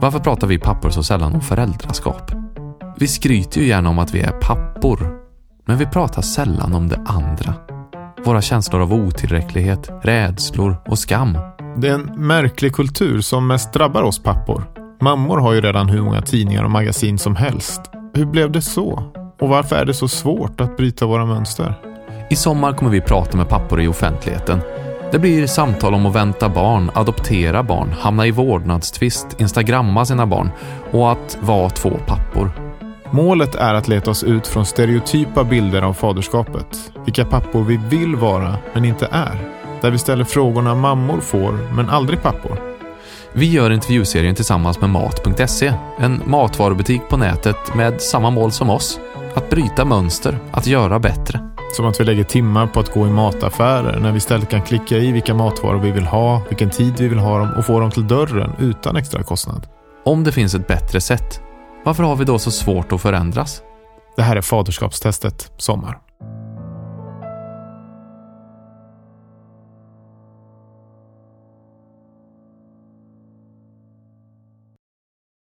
Varför pratar vi pappor så sällan om föräldraskap? Vi skryter ju gärna om att vi är pappor, men vi pratar sällan om det andra. Våra känslor av otillräcklighet, rädslor och skam. Det är en märklig kultur som mest drabbar oss pappor. Mammor har ju redan hur många tidningar och magasin som helst. Hur blev det så? Och varför är det så svårt att bryta våra mönster? I sommar kommer vi prata med pappor i offentligheten. Det blir samtal om att vänta barn, adoptera barn, hamna i vårdnadstvist, instagramma sina barn och att vara två pappor. Målet är att leta oss ut från stereotypa bilder av faderskapet. Vilka pappor vi vill vara, men inte är. Där vi ställer frågorna mammor får, men aldrig pappor. Vi gör intervjuserien tillsammans med Mat.se, en matvarubutik på nätet med samma mål som oss. Att bryta mönster, att göra bättre. Som att vi lägger timmar på att gå i mataffärer när vi istället kan klicka i vilka matvaror vi vill ha, vilken tid vi vill ha dem och få dem till dörren utan extra kostnad. Om det finns ett bättre sätt, varför har vi då så svårt att förändras? Det här är Faderskapstestet Sommar.